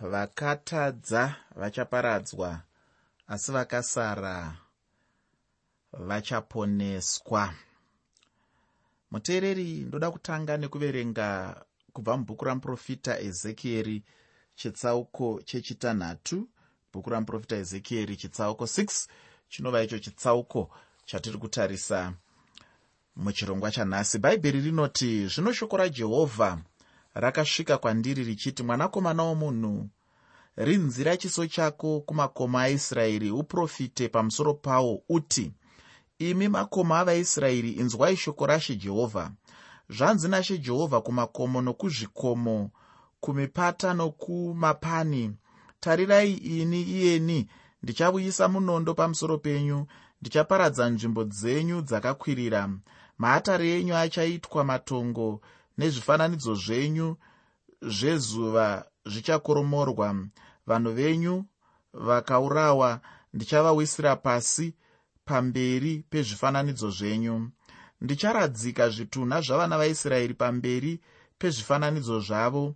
vakatadza vachaparadzwa asi vakasara vachaponeswa. Muteereri ndoda kutanga nekuverenga kubva mubhuku ramuprofita ezekieri chitsauko chechitanhatu. Bhuku ramuprofita ezekieri chitsauko 6 chinova icho chitsauko chatiri kutarisa muchirongwa chanhasi. Bhaibheri rinoti zvino shoko rajehovha rakasvika kwandiri richiti mwanakomana womunhu rinzira chiso chako kumakomo aisraeri uprofite pamusoro pawo uti imi makomo avaisraeri inzwai shoko rashe jehovha. Zvanzi nashe jehovha kumakomo nokuzvikomo kumipata nokumapani. Tarirai ini iyeni ndichauyisa munondo pamusoro penyu ndichaparadza nzvimbo dzenyu dzakakwirira. Maatare enyu achaitwa matongo nezvifananidzo zvenyu zvezuva zvichakoromorwa vanhu venyu vakaurawa ndichavawisira pasi pamberi pezvifananidzo zvenyu. Ndicharadzika zvitunha zvavana vaisraeri pamberi pezvifananidzo zvavo.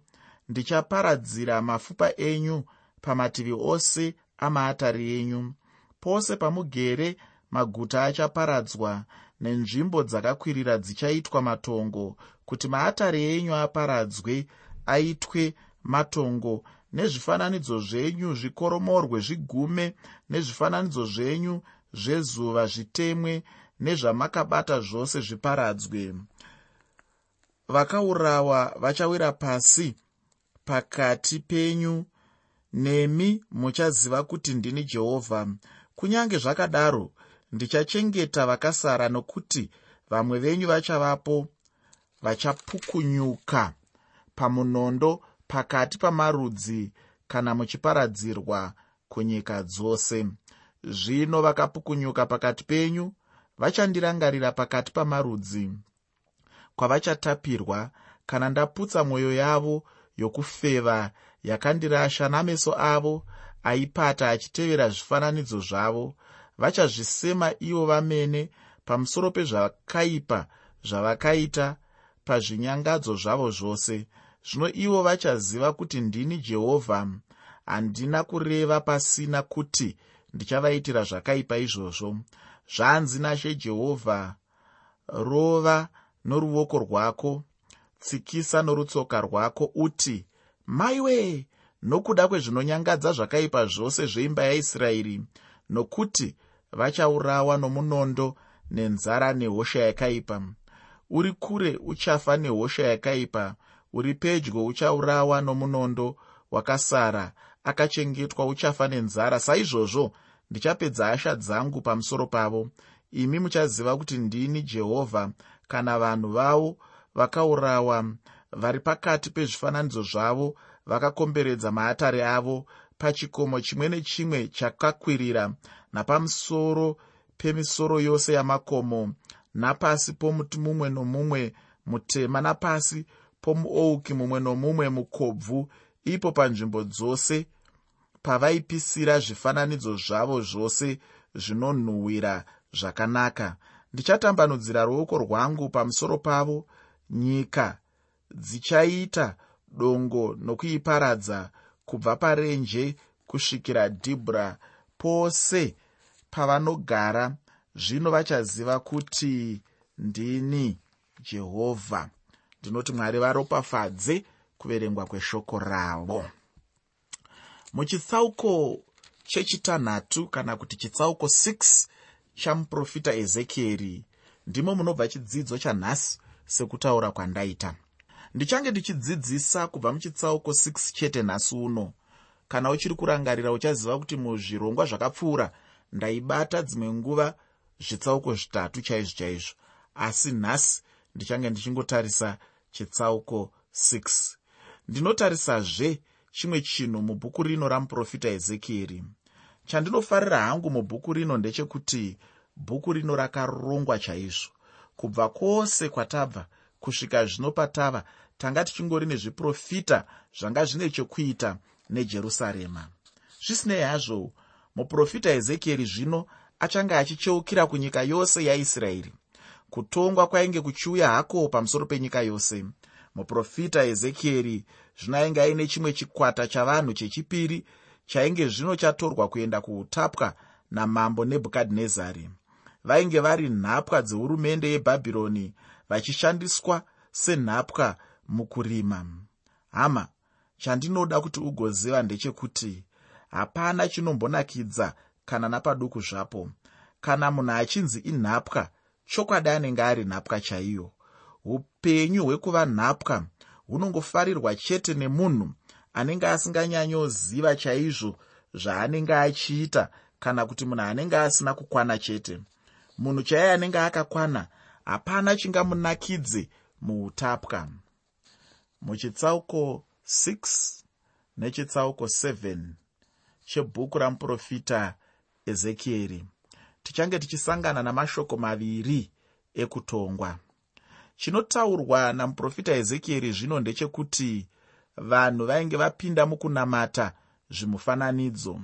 Ndichaparadzira mafupa enyu pamativi ose amaatari enyu. Pose pamugere maguta achaparadzwa nenzvimbo dzakakwirira dzichaitwa matongo kuti maatare enyu aparadzwe aitwe matongo nezvifananidzo zvenyu zvikoromorwe zvigume nezvifananidzo zvenyu zvezuva zvitemwe nezvamakabata zvose zviparadzwe. Vakaurawa vachawira pasi pakati penyu. Nemi muchaziva kuti ndini jehovha. Kunyange zvakadaro ndichachengeta vakasara nokuti vamwe venyu vachavapo vachapukunyuka pamunondo pakati pamarudzi kana muchiparadzirwa kunyika dzose. Zvino vakapukunyuka pakati penyu vachandirangarira pakati pamarudzi. Kwavachatapirwa kana ndaputsa mwoyo yavo yokufeva yakandirasha nameso avo aipata achitevera zvifananidzo zvavo vachazvisema ivo vamene pamusoro pezvakaipa zvavakaita pazvinyangadzo zvavo zvose. Zvino ivo vachaziva kuti ndini jehovha. Handina kureva pasina kuti ndichavaitira zvakaipa izvozvo. Zvanzi nashe jehovha rova noruoko rwako tsikisa norutsoka rwako uti maiwe nokuda kwezvinonyangadza zvakaipa zvose zveimba yaisraeri nokuti vachaurawa nomunondo nenzara nehosha yakaipa. Uri kure uchafa nehosha yakaipa. Uri pedyo uchaurawa nomunondo wakasara. Akachengetwa uchafa nenzara. Saizvozvo ndichapedza asha dzangu pamusoro pavo. Imi muchaziva kuti ndini jehovha. Kana vanhu vavo vakaurawa vari pakati pezvifananidzo zvavo vakakomberedza maatare avo pachikomo chimwe nechimwe chakakwirira napamusoro pemisoro yose yamakomo napasi pomuti mumwe nomumwe mutema napasi pomuouki mumwe nomumwe mukobvu ipo panzvimbo dzose pavaipisira zvifananidzo zvavo zvose zvinonhuhwira zvakanaka. Ndichatambanudzira ruoko rwangu pamusoro pavo nyika dzichaita dongo nokuiparadza kubva parenje kusvikira dhibhra pose pavanogara zvino vachaziva kuti ndini jehovha ndinoti mwari varopafadze kuverengwa kweshoko ravo. Muchitsauko chechitanhatu kana kuti chitsauko 6 chamuprofita ezekieri ndimo munobva chidzidzo chanhasi sekutaura kwandaita ndichange ndichidzidzisa kubva muchitsauko 6 chete nhasi uno. Kana uchiri kurangarira uchaziva kuti muzvirongwa zvakapfuura ndaibata dzimwe nguva zvitsauko zvitatu chaizvo chaizvo. Asi nhasi ndichange ndichingotarisa chitsauko 6 ndinotarisazve chimwe chinhu mubhuku rino ramuprofita ezekieri. Chandinofarira hangu mubhuku rino ndechekuti bhuku rino rakarongwa chaizvo. Kubva kwose kwatabva kusvika zvino patava tanga tichingori nezviprofita zvanga zvine chokuita nejerusarema. Zvisinei hazvo muprofita ezekieri zvino achange achicheukira kunyika yose yaisraeri. Kutongwa kwainge kuchiuya hako pamusoro penyika yose. Muprofita ezekieri zvino ainge aine chimwe chikwata chavanhu chechipiri chainge zvino chatorwa kuenda kuutapwa namambo nebhukadhinezari. Vainge vari nhapwa dzehurumende yebhabhironi vachishandiswa senhapwa mukurima. Hama chandinoda kuti ugoziva ndechekuti hapana chinombonakidza kana napaduku zvapo. Kana munhu achinzi inhapwa chokwadi anenge ari nhapwa chaiyo. Upenyu hwekuva nhapwa hunongofarirwa chete nemunhu anenge asinganyanyoziva chaizvo zvaanenge achiita kana kuti munhu anenge asina kukwana chete. Munhu chaiye anenge akakwana hapana chingamunakidze muutapwa muchitsauko 6 nechitsauko 7 chebhuku ramuprofita ezekieri. Tichange tichisangana namashoko maviri ekutongwa. Chinotaurwa namuprofita ezekieri zvino ndechekuti vanhu vainge vapinda mukunamata zvimufananidzo.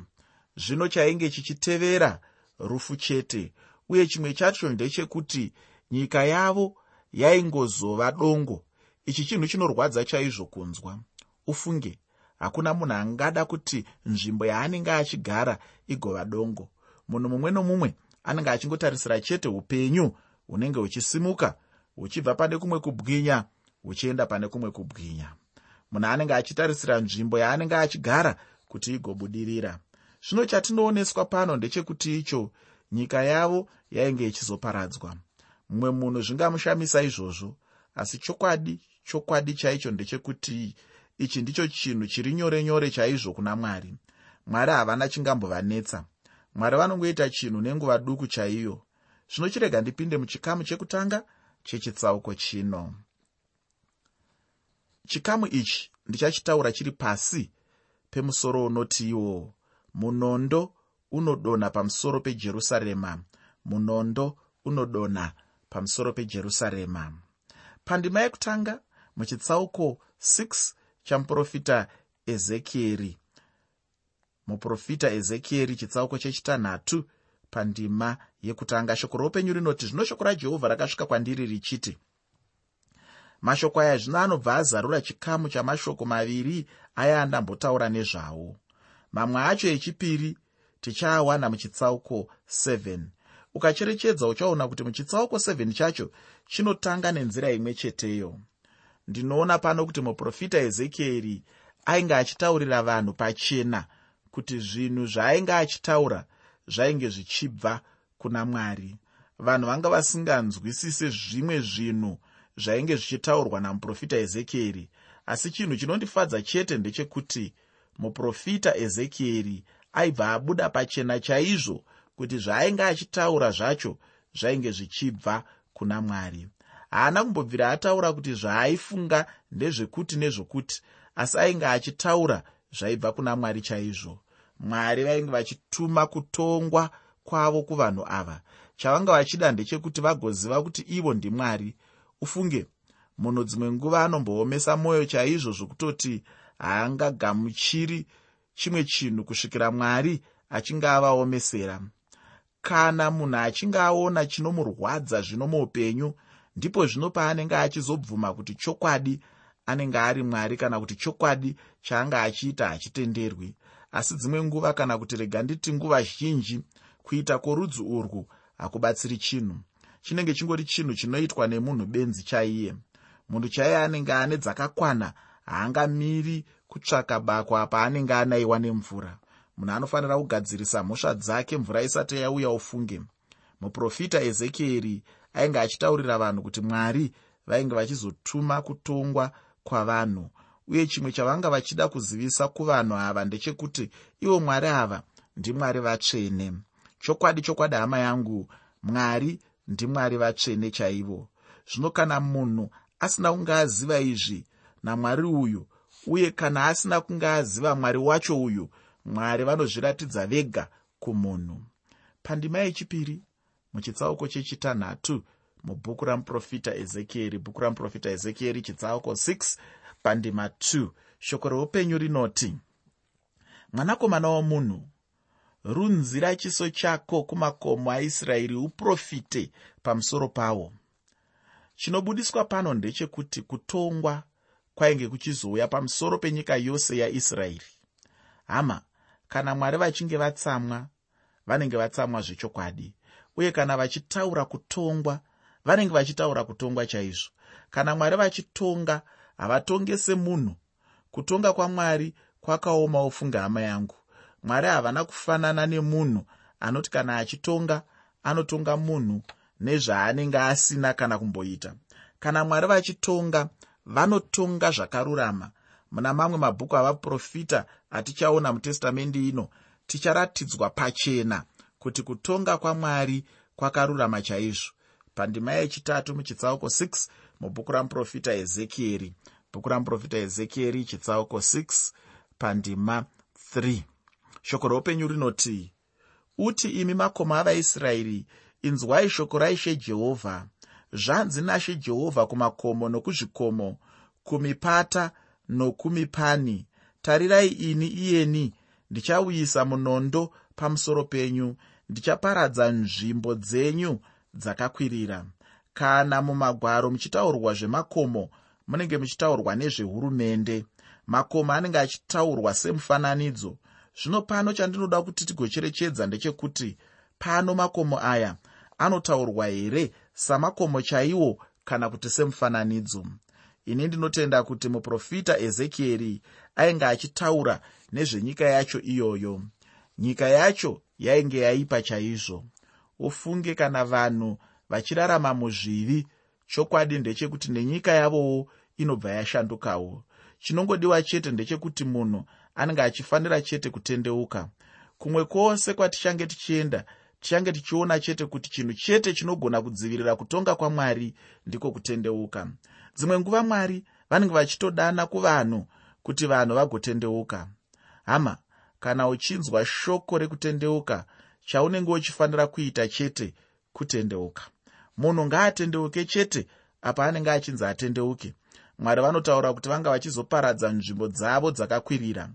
Zvino chainge chichitevera rufu chete uye chimwe chacho ndechekuti nyika yavo yaingozova dongo ichi chinhu chinorwadza chaizvo kunzwa. Ufunge hakuna munhu angada kuti nzvimbo yaanenge achigara igova dongo. Munhu mumwe nomumwe anenge achingotarisira chete upenyu hunenge huchisimuka huchibva pane kumwe kubwinya huchienda pane kumwe kubwinya. Munhu anenge achitarisira nzvimbo yaanenge achigara kuti igobudirira. Zvino chatinooneswa pano ndechekuti icho nyika yavo yainge ichizoparadzwa. Mumwe munhu zvingamushamisa izvozvo asi chokwadi chokwadi chaicho ndechekuti ichi ndicho chinhu chiri nyore nyore chaizvo kuna mwari. Mwari havana chingambovanetsa. Mwari vanongoita chinhu nenguva duku chaiyo. Zvino chirega ndipinde muchikamu chekutanga chechitsauko chino. Chikamu ichi ndichachitaura chiri pasi pemusoro unotiwo. Munondo unodonha pamusoro pejerusarema. Munondo unodonha pamusoro pejerusarema. Pandima yekutanga muchitsauko 6 chamuprofita ezekieri. Muprofita ezekieri chitsauko chechitanhatu pandima yekutanga. Shoko roupenyu rinoti zvino shoko rajehovha rakasvika kwandiri richiti mashoko aya zvino anobva azarura chikamu chamashoko maviri aya andambotaura nezvawo. Mamwe acho echipiri tichaawana muchitsauko 7 ukacherechedza uchaona kuti muchitsauko 7 chacho chinotanga nenzira imwe cheteyo ndinoona pano kuti muprofita ezekieri ainge achitaurira vanhu pachena kuti zvinhu zvaainge achitaura zvainge zvichibva kuna mwari. Vanhu vanga vasinganzwisise zvimwe zvinhu zvainge zvichitaurwa namuprofita ezekieri asi chinhu chinondifadza chete ndechekuti muprofita ezekieri aibva abuda pachena chaizvo kuti zvaainge achitaura zvacho zvainge zvichibva kuna mwari haana kumbobvira ataura kuti zvaaifunga ndezvekuti nezvokuti asi ainge achitaura zvaibva kuna mwari chaizvo. Mwari vainge vachituma kutongwa kwavo kuvanhu ava. Chavanga vachida ndechekuti vagoziva kuti ivo ndimwari ufunge munhu dzimwe nguva anomboomesa mwoyo chaizvo zvokutoti haangagamuchiri chimwe chinhu kusvikira mwari achinge avaomesera. Kana munhu achinge aona chinomurwadza zvino muupenyu ndipo zvino paanenge achizobvuma kuti chokwadi anenge ari mwari kana kuti chokwadi chaanga achiita hachitenderwi asi dzimwe nguva kana kuti rega nditi nguva zhinji kuita kworudzi urwu hakubatsiri chinhu. Chinenge chingori chinhu chinoitwa nemunhu benzi chaiye. Munhu chaiye anenge ane dzakakwana haangamiri kutsvaka bakwa paanenge anayiwa nemvura. Munhu anofanira kugadzirisa mhosva dzake mvura isati yauya ufunge. Muprofita ezekieri ainge achitaurira vanhu kuti mwari vainge vachizotuma kutongwa kwavanhu. Uye chimwe chavanga vachida kuzivisa kuvanhu ava ndechekuti ivo mwari ava ndimwari vatsvene. Chokwadi chokwadi hama yangu mwari ndimwari vatsvene chaivo. Zvino kana munhu asina kunge aziva izvi namwari uyu uye kana asina kunge aziva mwari wacho uyu mwari vanozviratidza vega kumunhu. Pandima yechipiri muchitsauko chechitanhatu mubhuku ramuprofita ezekieri bhuku ramuprofita ezekieri chitsauko 6 pandima 2 shoko reupenyu rinoti mwanakomana womunhu runzira chiso chako kumakomo aisraeri uprofite pamusoro pawo. Chinobudiswa pano ndechekuti kutongwa kwainge kuchizouya pamusoro penyika yose yaisraeri. Hama kana mwari vachinge vatsamwa vanenge vatsamwa zvechokwadi uye kana vachitaura kutongwa vanenge vachitaura kutongwa chaizvo. Kana mwari vachitonga havatonge semunhu kutonga kwamwari kwakaoma ofunga hama yangu. Mwari havana kufanana nemunhu. Anoti kana achitonga anotonga munhu nezvaanenge asina kana kumboita. Kana mwari vachitonga vanotonga zvakarurama. Muna mamwe mabhuku avaprofita atichaona mutestamende ino ticharatidzwa pachena kuti kutonga kwamwari kwakarurama chaizvo. Pandima yechitatu muchitsauko 6 mubhuku ramuprofita ezekieri. Bhuku ramuprofita ezekieri chitsauko 6 pandima 3 shoko roupenyu rinoti uti imi makomo avaisraeri inzwai shoko raishe jehovha. Zvanzi nashe jehovha kumakomo nokuzvikomo kumipata nokumipani. Tarirai ini iyeni ndichauyisa munondo pamusoro penyu ndichaparadza nzvimbo dzenyu dzakakwirira. Kana mumagwaro muchitaurwa zvemakomo munenge muchitaurwa nezvehurumende. Makomo anenge achitaurwa semufananidzo. Zvino pano chandinoda kuti tigocherechedza ndechekuti pano makomo aya anotaurwa here samakomo chaiwo kana kuti semufananidzo? Ini ndinotenda kuti muprofita ezekieri ainge achitaura nezvenyika yacho iyoyo nyika yacho yainge yaipa chaizvo. Ufunge kana vanhu vachirarama muzvivi chokwadi ndechekuti nenyika yavowo inobva yashandukawo. Chinongodiwa chete ndechekuti munhu anenge achifanira chete kutendeuka. Kumwe kwose kwatichange tichienda tichange tichiona chete kuti chinhu chete chinogona kudzivirira kutonga kwamwari ndiko kutendeuka. Dzimwe nguva mwari vanenge vachitodana kuvanhu kuti vanhu vagotendeuka. Hama kana uchinzwa shoko rekutendeuka chaunenge uchifanira kuita chete kutendeuka. Munhu ngaatendeuke chete apa anenge achinzi atendeuke. Mwari vanotaura kuti vanga vachizoparadza nzvimbo dzavo dzakakwirira.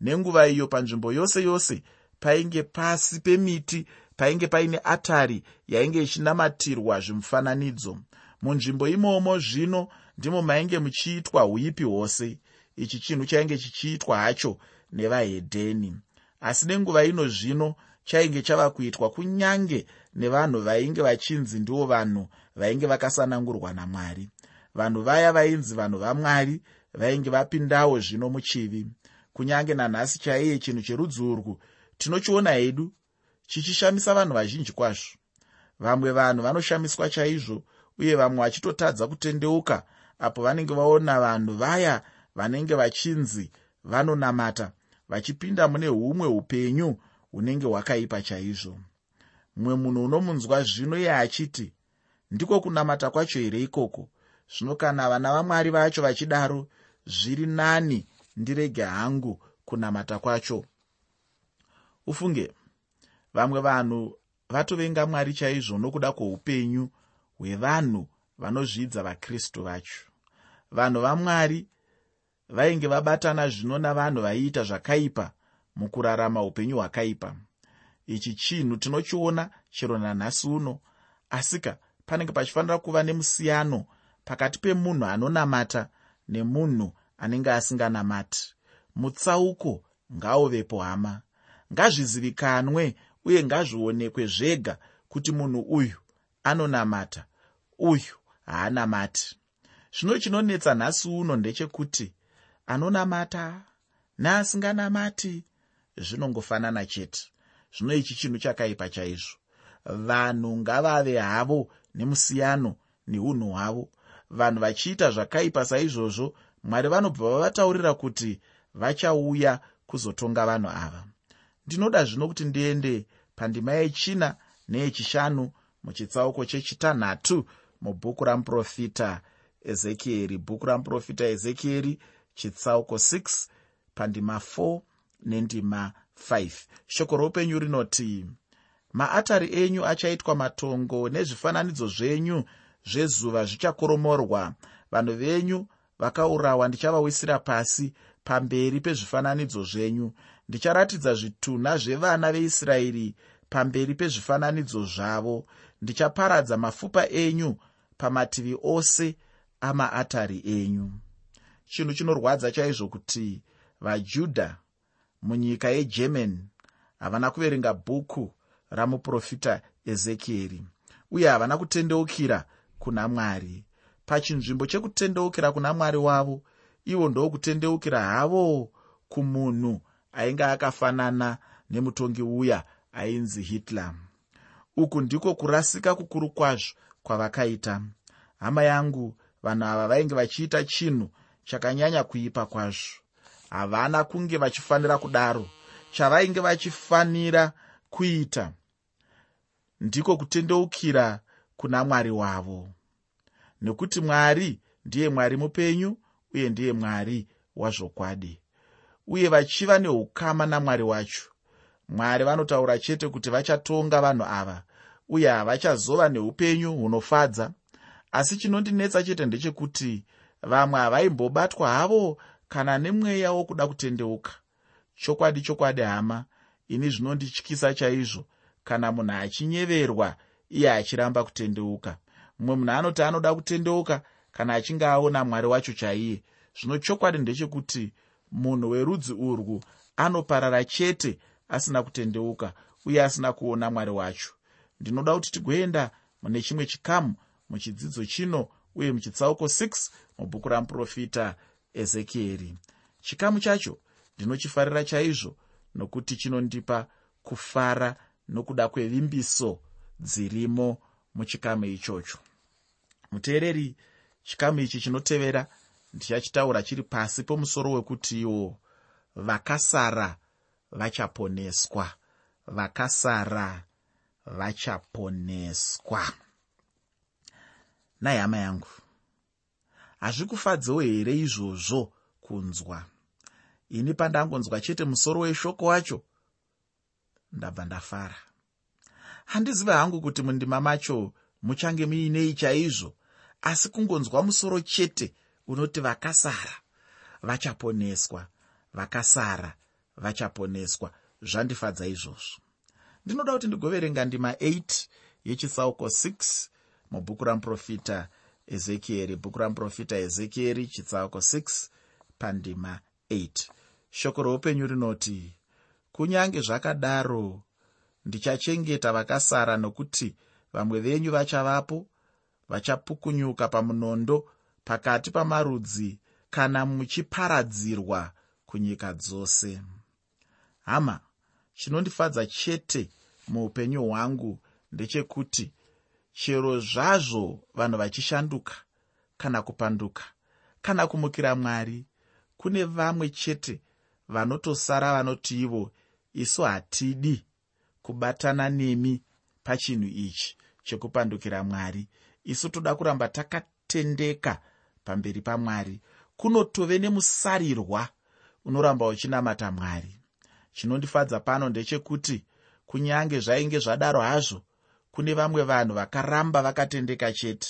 Nenguva iyo panzvimbo yose yose painge pasi pemiti painge paine atari yainge ichinamatirwa zvimufananidzo. Munzvimbo imomo zvino ndimo mainge muchiitwa uipi hwose. Ichi chinhu chainge chichiitwa hacho nevahedheni. Asi nenguva ino zvino chainge chava kuitwa kunyange nevanhu vainge vachinzi ndivo vanhu vainge vakasanangurwa namwari. Vanhu vaya vainzi vanhu vamwari vainge vapindawo zvino muchivi. Kunyange nanhasi chaiye chinhu cherudzi urwu tinochiona hedu chichishamisa vanhu vazhinji kwazvo. Vamwe vanhu vanoshamiswa chaizvo uye vamwe vachitotadza kutendeuka apo vanenge vaona vanhu vaya vanenge vachinzi vanonamata vachipinda mune humwe upenyu hunenge hwakaipa chaizvo. Mumwe munhu unomunzwa zvino iye achiti ndiko kunamata kwacho here ikoko? Zvino kana vana vamwari vacho vachidaro zviri nani ndirege hangu kunamata kwacho? Ufunge vamwe vanhu vatovenga mwari chaizvo nokuda kwoupenyu hwevanhu vanozvidza vakristu vacho. Vanhu vamwari vainge vabatana zvino navanhu vaiita zvakaipa mukurarama upenyu hwakaipa. Ichi chinhu tinochiona chero nanhasi uno. Asika panenge pachifanira kuva nemusiyano pakati pemunhu anonamata nemunhu anenge asinganamati. Mutsauko ngauvepo hama. Ngazvizivikanwe uye ngazvionekwe zvega kuti munhu uyu anonamata uyu haanamati. Zvino chinonetsa nhasi uno ndechekuti anonamata neasinganamati zvinongofanana chete. Zvino ichi chinhu chakaipa chaizvo. Vanhu ngavave havo nemusiyano neunhu hwavo. Vanhu vachiita zvakaipa saizvozvo mwari vanobva vavataurira kuti vachauya kuzotonga vanhu ava. Ndinoda zvino kuti ndiende pandima yechina neyechishanu muchitsauko chechitanhatu mubhuku ramuprofita ezekieri. Bhuku ramuprofita ezekieri chitsauko 6 pandima 4 nendima 5 shoko roupenyu rinoti maatari enyu achaitwa matongo nezvifananidzo zvenyu zvezuva zvichakoromorwa. Vanhu venyu vakaurawa ndichavawisira pasi pamberi pezvifananidzo zvenyu. Ndicharatidza zvitunha zvevana veisraeri pamberi pezvifananidzo zvavo. Ndichaparadza mapfupa enyu pamativi ose amaatari enyu chinhu chinorwadza chaizvo kuti vajudha munyika yegerman havana kuverenga bhuku ramuprofita ezekieri uye havana kutendeukira kuna mwari. Pachinzvimbo chekutendeukira kuna mwari wavo ivo ndokutendeukira havo kumunhu ainge akafanana nemutongi uya ainzi hitler. Uku ndiko kurasika kukuru kwazvo kwavakaita. Hama yangu vanhu ava vainge vachiita chinhu chakanyanya kuipa kwazvo. Havana kunge vachifanira kudaro. Chavainge vachifanira kuita ndiko kutendeukira kuna mwari wavo. Nekuti mwari ndiye mwari mupenyu uye ndiye mwari wazvokwadi. Uye vachiva neukama namwari wacho. Mwari vanotaura chete kuti vachatonga vanhu ava uye havachazova neupenyu hunofadza. Asi chinondinetsa chete ndechekuti vamwe havaimbobatwa havo kana nemweya wokuda kutendeuka. Chokwadi chokwadi hama ini zvinondityisa chaizvo. Kana munhu achinyeverwa iye achiramba kutendeuka. Mumwe munhu anoti anoda kutendeuka kana achinge aona mwari wacho chaiye zvino chokwadi ndechekuti munhu werudzi urwu anoparara chete asina kutendeuka uye asina kuona mwari wacho. Ndinoda kuti tigoenda mune chimwe chikamu muchidzidzo chino uye muchitsauko 6 mubhuku ramuprofita ezekieri chikamu chacho ndinochifarira chaizvo nokuti chinondipa kufara nokuda kwevimbiso dzirimo muchikamu ichocho. Muteereri chikamu ichi chinotevera ndichachitaura chiri pasi pomusoro wekutiwo vakasara vachaponeswa. Vakasara vachaponeswa nai hama yangu. Hazvikufadzewo here izvozvo kunzwa? Ini pandangonzwa chete musoro weshoko wacho? Ndabva ndafara. Handiziva hangu kuti mundima macho muchange muinei chaizvo asi kungonzwa musoro chete unoti vakasara vachaponeswa vakasara vachaponeswa. Zvandifadza izvozvo. Ndinoda kuti ndigoverenga ndima 8 yechisauko 6 mubhuku ramuprofita ezekieri. Bhuku ramuprofita ezekieri chitsauko 6 pandima 8 shoko roupenyu rinoti kunyange zvakadaro ndichachengeta vakasara nokuti vamwe venyu vachavapo vachapukunyuka pamunondo pakati pamarudzi kana muchiparadzirwa kunyika dzose. Hama chinondifadza chete muupenyu hwangu ndechekuti chero zvazvo vanhu vachishanduka kana kupanduka kana kumukira mwari kune vamwe chete vanotosara vanoti ivo isu hatidi kubatana nemi pachinhu ichi chekupandukira mwari. Isu toda kuramba takatendeka pamberi pamwari. Kunotove nemusarirwa unoramba uchinamata mwari. Chinondifadza pano ndechekuti kunyange zvainge zvadaro hazvo kune vamwe vanhu vakaramba vakatendeka chete.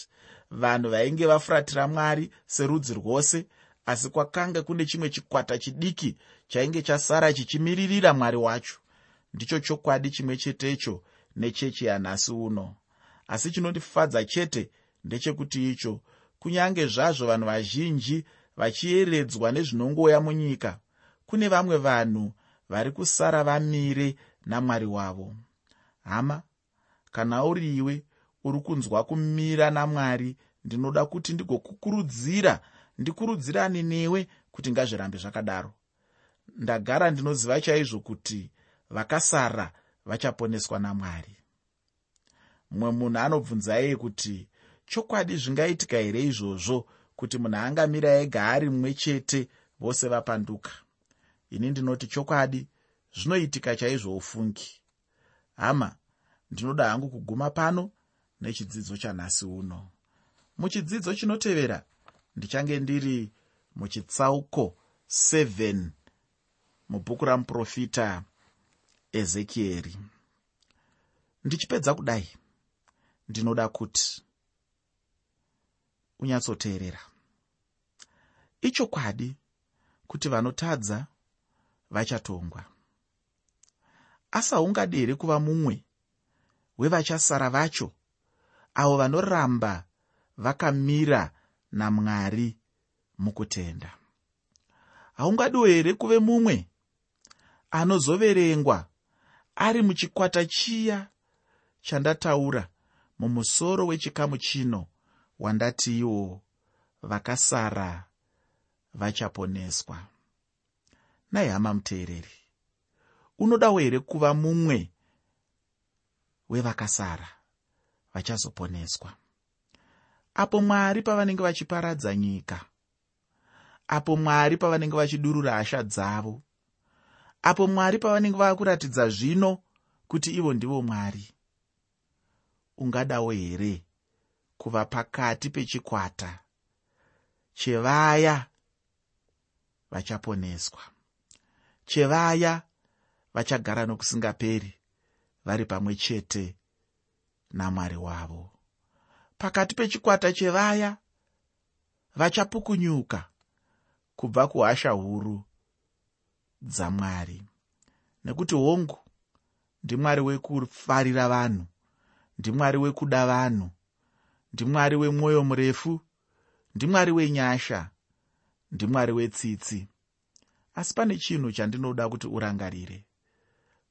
Vanhu vainge vafuratira mwari serudzi rwose asi kwakanga kune chimwe chikwata chidiki chainge chasara chichimiririra mwari wacho. Ndicho chokwadi chimwe chetecho nechechi yanhasi uno. Asi chinondifadza chete ndechekuti icho kunyange zvazvo vanhu vazhinji vachiyeredzwa nezvinongoya munyika kune vamwe vanhu vari kusara vamire namwari wavo. Hama kana uriwe uri kunzwa kumira namwari ndinoda kuti ndigokukurudzira ndikurudzirani newe kuti ngazvirambe zvakadaro. Ndagara ndinoziva chaizvo kuti vakasara vachaponeswa namwari. Mumwe munhu anobvunza iye kuti chokwadi zvingaitika here izvozvo kuti munhu angamira ega ari mumwe chete vose vapanduka? Ini ndinoti chokwadi zvinoitika chaizvo ufungi. Hama ndinoda hangu kuguma pano nechidzidzo chanhasi uno. Muchidzidzo chinotevera ndichange ndiri muchitsauko 7 mubhuku ramuprofita ezekieri. Ndichipedza kudai? Ndinoda kuti unyatsoteerera. Ichokwadi kuti vanotadza vachatongwa. Asi haungadi here kuva mumwe wevachasara vacho avo vanoramba vakamira namwari mukutenda. Haungadiwo here kuve mumwe anozoverengwa ari muchikwata chiya chandataura mumusoro wechikamu chino wandati iwo vakasara vachaponeswa? Nai hama muteereri unodawo here kuva mumwe wevakasara vachazoponeswa. Apo mwari pavanenge vachiparadza nyika apo mwari pavanenge vachidurura hasha dzavo apo mwari pavanenge vava kuratidza zvino kuti ivo ndivo mwari ungadawo here kuva pakati pechikwata chevaya vachaponeswa chevaya vachagara nokusingaperi vari pamwe chete namwari wavo. Pakati pechikwata chevaya vachapukunyuka kubva kuhasha huru dzamwari. Nekuti hongu ndimwari wekufarira vanhu ndimwari wekuda vanhu ndimwari wemwoyo murefu ndimwari wenyasha ndimwari wetsitsi. Asi pane chinhu chandinoda kuti urangarire.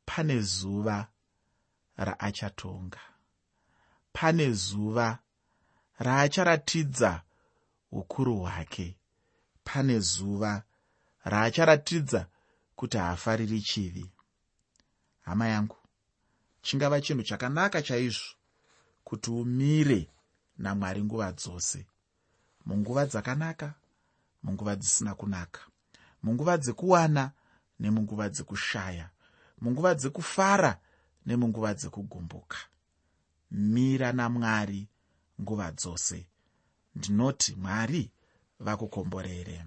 Pane zuva raachatonga. Pane zuva raacharatidza ukuru hwake. Pane zuva raacharatidza kuti haafariri chivi. Hama yangu chingava chinhu chakanaka chaizvo kuti umire namwari nguva dzose. Munguva dzakanaka munguva dzisina kunaka munguva dzekuwana nemunguva dzekushaya munguva dzekufara nemunguva dzekugumbuka. Mira namwari nguva dzose. Ndinoti mwari vakukomborere